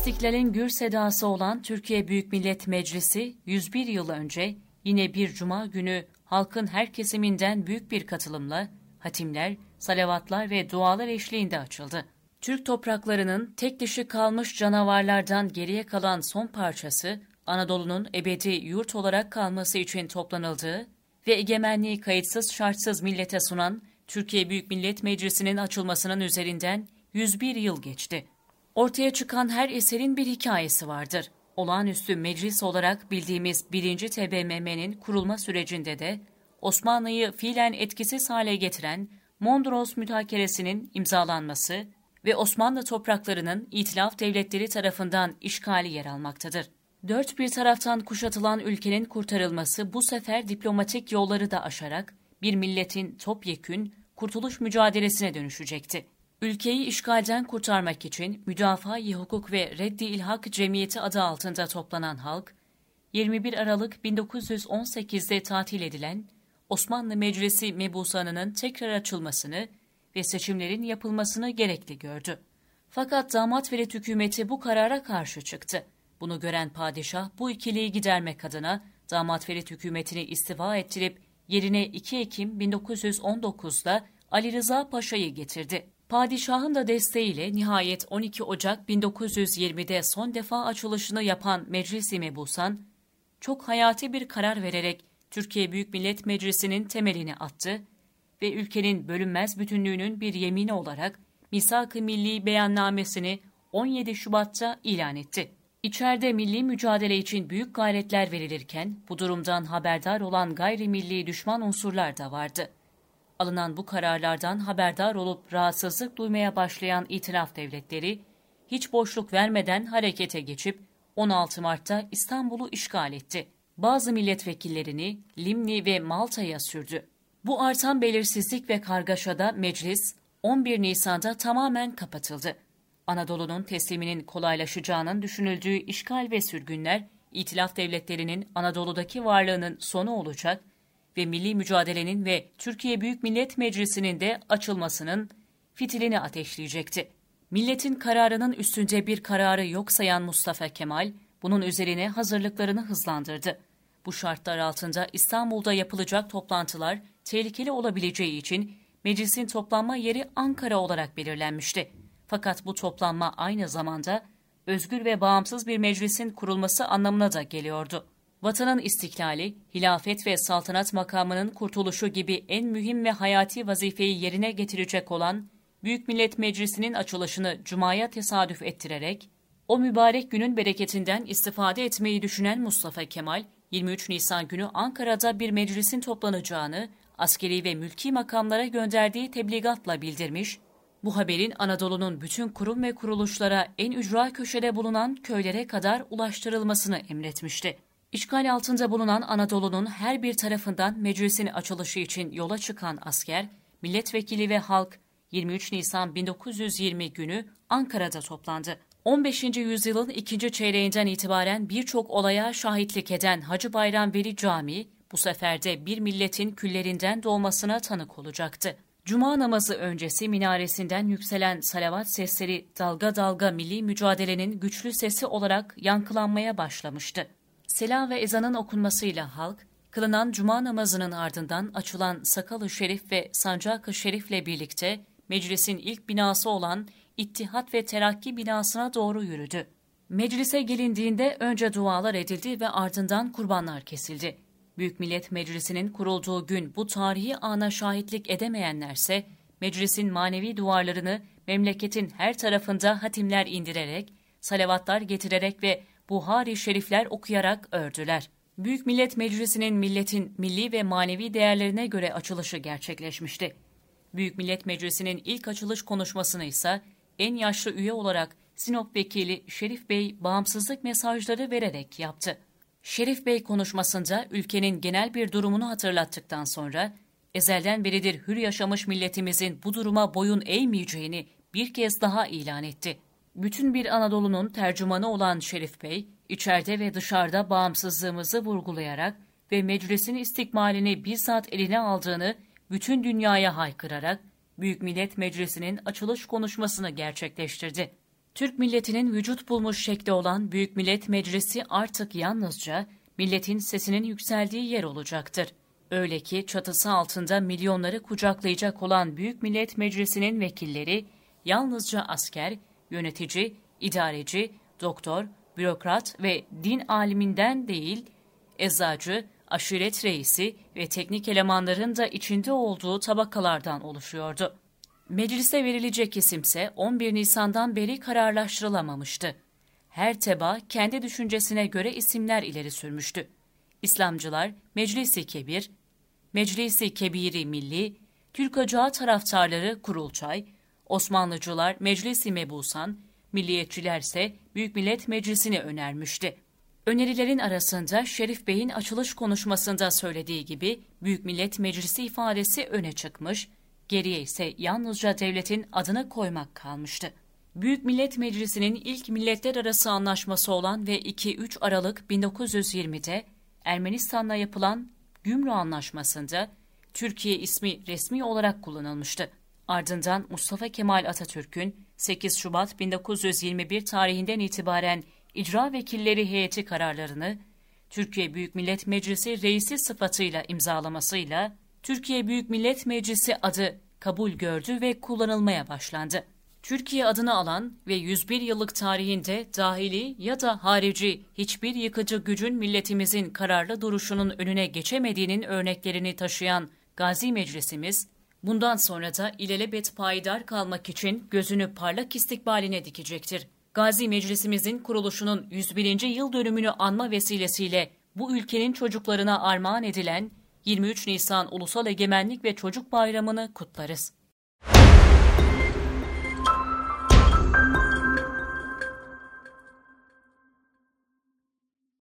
İstiklal'in gür sedası olan Türkiye Büyük Millet Meclisi 101 yıl önce yine bir cuma günü halkın her kesiminden büyük bir katılımla hatimler, salavatlar ve dualar eşliğinde açıldı. Türk topraklarının tek dişi kalmış canavarlardan geriye kalan son parçası Anadolu'nun ebedi yurt olarak kalması için toplanıldığı ve egemenliği kayıtsız şartsız millete sunan Türkiye Büyük Millet Meclisi'nin açılmasının üzerinden 101 yıl geçti. Ortaya çıkan her eserin bir hikayesi vardır. Olağanüstü meclis olarak bildiğimiz 1. TBMM'nin kurulma sürecinde de Osmanlı'yı fiilen etkisiz hale getiren Mondros Mütakeresinin imzalanması ve Osmanlı topraklarının itilaf devletleri tarafından işgali yer almaktadır. Dört bir taraftan kuşatılan ülkenin kurtarılması bu sefer diplomatik yolları da aşarak bir milletin topyekün kurtuluş mücadelesine dönüşecekti. Ülkeyi işgalden kurtarmak için Müdafaa-i Hukuk ve Reddi İlhak Cemiyeti adı altında toplanan halk, 21 Aralık 1918'de tatil edilen Osmanlı Meclisi mebusanının tekrar açılmasını ve seçimlerin yapılmasını gerekli gördü. Fakat damat velet hükümeti bu karara karşı çıktı. Bunu gören padişah bu ikiliyi gidermek adına damat velet hükümetini istifa ettirip yerine 2 Ekim 1919'da Ali Rıza Paşa'yı getirdi. Padişahın da desteğiyle nihayet 12 Ocak 1920'de son defa açılışını yapan Meclis-i Mebusan, çok hayati bir karar vererek Türkiye Büyük Millet Meclisi'nin temelini attı ve ülkenin bölünmez bütünlüğünün bir yemini olarak Misak-ı Milli Beyannamesini 17 Şubat'ta ilan etti. İçeride milli mücadele için büyük gayretler verilirken bu durumdan haberdar olan gayrimilli düşman unsurlar da vardı. Alınan bu kararlardan haberdar olup rahatsızlık duymaya başlayan itiraf devletleri hiç boşluk vermeden harekete geçip 16 Mart'ta İstanbul'u işgal etti. Bazı milletvekillerini Limni ve Malta'ya sürdü. Bu artan belirsizlik ve kargaşada meclis 11 Nisan'da tamamen kapatıldı. Anadolu'nun tesliminin kolaylaşacağının düşünüldüğü işgal ve sürgünler, İtilaf devletlerinin Anadolu'daki varlığının sonu olacak ve milli mücadelenin ve Türkiye Büyük Millet Meclisi'nin de açılmasının fitilini ateşleyecekti. Milletin kararının üstünde bir kararı yok sayan Mustafa Kemal, bunun üzerine hazırlıklarını hızlandırdı. Bu şartlar altında İstanbul'da yapılacak toplantılar tehlikeli olabileceği için meclisin toplanma yeri Ankara olarak belirlenmişti. Fakat bu toplanma aynı zamanda özgür ve bağımsız bir meclisin kurulması anlamına da geliyordu. Vatanın istiklali, hilafet ve saltanat makamının kurtuluşu gibi en mühim ve hayati vazifeyi yerine getirecek olan Büyük Millet Meclisi'nin açılışını Cuma'ya tesadüf ettirerek, o mübarek günün bereketinden istifade etmeyi düşünen Mustafa Kemal, 23 Nisan günü Ankara'da bir meclisin toplanacağını askeri ve mülki makamlara gönderdiği tebligatla bildirmiş, bu haberin Anadolu'nun bütün kurum ve kuruluşlara en ücra köşede bulunan köylere kadar ulaştırılmasını emretmişti. İşgal altında bulunan Anadolu'nun her bir tarafından meclisin açılışı için yola çıkan asker, milletvekili ve halk 23 Nisan 1920 günü Ankara'da toplandı. 15. yüzyılın ikinci çeyreğinden itibaren birçok olaya şahitlik eden Hacı Bayram Veli Camii, bu sefer de bir milletin küllerinden doğmasına tanık olacaktı. Cuma namazı öncesi minaresinden yükselen salavat sesleri dalga dalga milli mücadelenin güçlü sesi olarak yankılanmaya başlamıştı. Selam ve ezanın okunmasıyla halk, kılınan cuma namazının ardından açılan Sakalı Şerif ve Sancak-ı Şerif'le birlikte meclisin ilk binası olan İttihat ve Terakki binasına doğru yürüdü. Meclise gelindiğinde önce dualar edildi ve ardından kurbanlar kesildi. Büyük Millet Meclisi'nin kurulduğu gün bu tarihi ana şahitlik edemeyenlerse, meclisin manevi duvarlarını memleketin her tarafında hatimler indirerek, salavatlar getirerek ve Buhari şerifler okuyarak ördüler. Büyük Millet Meclisi'nin milletin milli ve manevi değerlerine göre açılışı gerçekleşmişti. Büyük Millet Meclisi'nin ilk açılış konuşmasını ise en yaşlı üye olarak Sinop Vekili Şerif Bey bağımsızlık mesajları vererek yaptı. Şerif Bey konuşmasında ülkenin genel bir durumunu hatırlattıktan sonra ezelden beridir hür yaşamış milletimizin bu duruma boyun eğmeyeceğini bir kez daha ilan etti. Bütün bir Anadolu'nun tercümanı olan Şerif Bey, içeride ve dışarıda bağımsızlığımızı vurgulayarak ve meclisin istikmalini bizzat eline aldığını bütün dünyaya haykırarak Büyük Millet Meclisi'nin açılış konuşmasını gerçekleştirdi. Türk milletinin vücut bulmuş şekli olan Büyük Millet Meclisi artık yalnızca milletin sesinin yükseldiği yer olacaktır. Öyle ki çatısı altında milyonları kucaklayacak olan Büyük Millet Meclisi'nin vekilleri yalnızca asker, yönetici, idareci, doktor, bürokrat ve din aliminden değil, eczacı, aşiret reisi ve teknik elemanların da içinde olduğu tabakalardan oluşuyordu. Meclise verilecek isimse 11 Nisan'dan beri kararlaştırılamamıştı. Her teba kendi düşüncesine göre isimler ileri sürmüştü. İslamcılar Meclisi Kebir, Meclisi Kebiri Milli, Türk Ocağı taraftarları Kurulçay, Osmanlıcılar Meclisi Mebusan, Milliyetçiler ise Büyük Millet Meclisi'ni önermişti. Önerilerin arasında Şerif Bey'in açılış konuşmasında söylediği gibi Büyük Millet Meclisi ifadesi öne çıkmış, geriye ise yalnızca devletin adını koymak kalmıştı. Büyük Millet Meclisi'nin ilk milletler arası anlaşması olan ve 2-3 Aralık 1920'de Ermenistan'la yapılan Gümrü Anlaşması'nda Türkiye ismi resmi olarak kullanılmıştı. Ardından Mustafa Kemal Atatürk'ün 8 Şubat 1921 tarihinden itibaren icra vekilleri heyeti kararlarını Türkiye Büyük Millet Meclisi reisi sıfatıyla imzalamasıyla Türkiye Büyük Millet Meclisi adı kabul gördü ve kullanılmaya başlandı. Türkiye adını alan ve 101 yıllık tarihinde dahili ya da harici hiçbir yıkıcı gücün milletimizin kararlı duruşunun önüne geçemediğinin örneklerini taşıyan Gazi Meclisimiz, bundan sonra da ilelebet payidar kalmak için gözünü parlak istikbaline dikecektir. Gazi Meclisimizin kuruluşunun 101. yıl dönümünü anma vesilesiyle bu ülkenin çocuklarına armağan edilen 23 Nisan Ulusal Egemenlik ve Çocuk Bayramı'nı kutlarız.